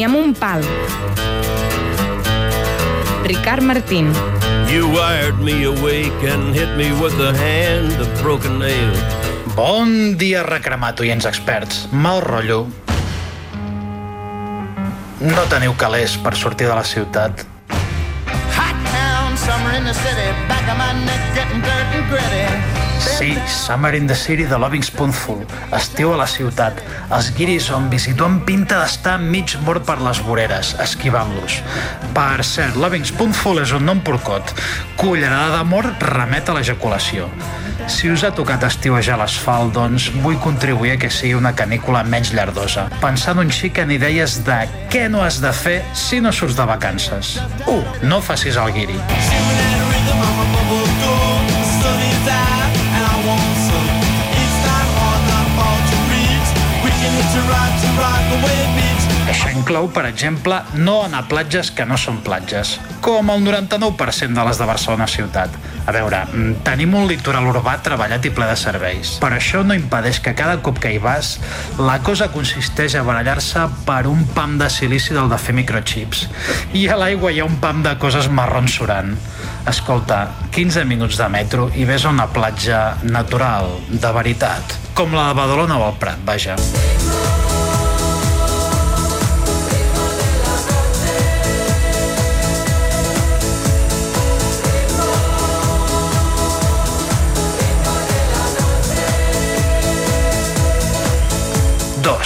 ni amb un pal. Ricard Martín. You wired me awake and hit me with the hand of broken nail. Bon dia, recremat, oients experts. Mal rotllo. No teniu calés per sortir de la ciutat. Hot town, summer in the city, back of my neck getting dirt and gritty. Sí, Summer in the City de Loving Spoonful. Estiu a la ciutat. Els guiris tu amb pinta d'estar mig mort per les voreres, esquivant-los. Per cert, Loving Spoonful és un nom porcot. Cullerada d'amor remet a l'ejaculació. Si us ha tocat estiuejar l'asfalt, doncs vull contribuir a que sigui una canícula menys llardosa, pensant un xic en idees de què no has de fer si no surts de vacances. 1. No facis el guiri. Inclou, per exemple, no anar a platges que no són platges, com el 99% de les de Barcelona ciutat. A veure, mm, tenim un litoral urbà treballat i ple de serveis, però això no impedeix que cada cop que hi vas la cosa consisteix a barallar-se per un pam de silici del de fer microchips. I a l'aigua hi ha un pam de coses marrons surant. Escolta, 15 minuts de metro i ves a una platja natural, de veritat, com la de Badalona o el Prat, vaja.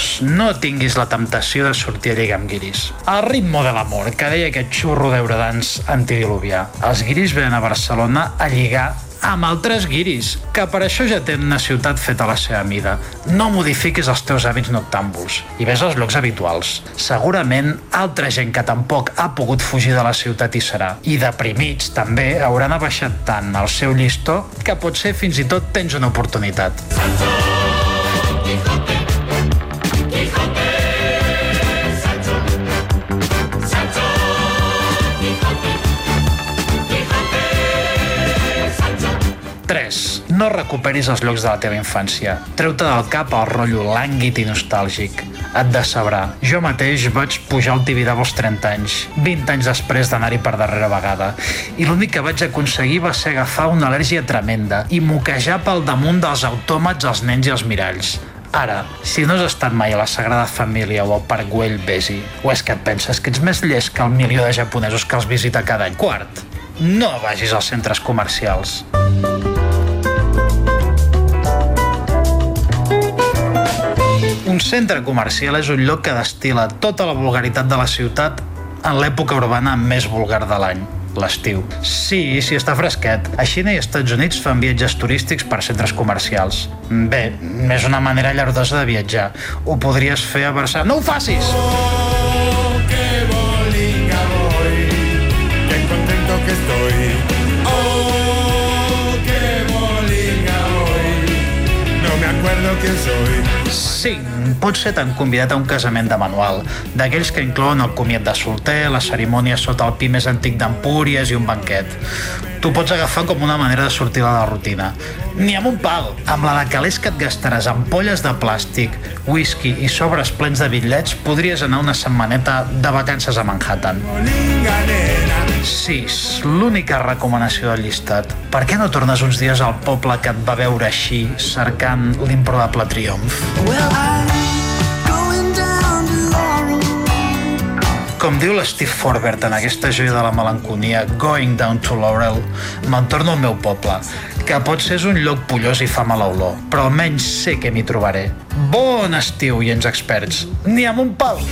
Dos, no tinguis la temptació de sortir a lligar amb guiris. El ritmo de l'amor, que deia aquest xurro d'eurodans antidiluvià. Els guiris venen a Barcelona a lligar amb altres guiris, que per això ja tenen una ciutat feta a la seva mida. No modifiquis els teus hàbits noctàmbuls i ves als llocs habituals. Segurament altra gent que tampoc ha pogut fugir de la ciutat hi serà. I deprimits també hauran abaixat tant el seu llistó que potser fins i tot tens una oportunitat. Tres, no recuperis els llocs de la teva infància. Treu-te del cap el rotllo lànguid i nostàlgic. Et decebrà. Jo mateix vaig pujar al Tibidabo als 30 anys, 20 anys després d'anar-hi per darrera vegada. I l'únic que vaig aconseguir va ser agafar una al·lèrgia tremenda i moquejar pel damunt dels autòmats, els nens i els miralls. Ara, si no has estat mai a la Sagrada Família o al Parc Güell, vés-hi. O és que et penses que ets més llest que el milió de japonesos que els visita cada any? Quart, no vagis als centres comercials. Un centre comercial és un lloc que destila tota la vulgaritat de la ciutat en l'època urbana més vulgar de l'any l'estiu. Sí, sí, està fresquet. A Xina i als Estats Units fan viatges turístics per centres comercials. Bé, és una manera llardosa de viatjar. Ho podries fer a Barcelona. No ho facis! Oh, qué bolinga voy, qué contento que estoy. Oh, acuerdo quién soy. 5. Pots ser tan convidat a un casament de manual, d'aquells que inclouen el comiat de solter, la cerimònia sota el pi més antic d'Empúries i un banquet. Tu pots agafar com una manera de sortir de la rutina. Ni amb un pal! Amb la de calés que et gastaràs amb polles de plàstic, whisky i sobres plens de bitllets, podries anar una setmaneta de vacances a Manhattan. Bolinga nena, 6. L'única recomanació del llistat. Per què no tornes uns dies al poble que et va veure així, cercant l'improbable triomf? Com diu l'Steve Forbert en aquesta joia de la melanconia Going Down to Laurel, me'n torno al meu poble, que potser és un lloc pollós i fa mala olor, però almenys sé que m'hi trobaré. Bon estiu, i ens experts. Ni amb un pal!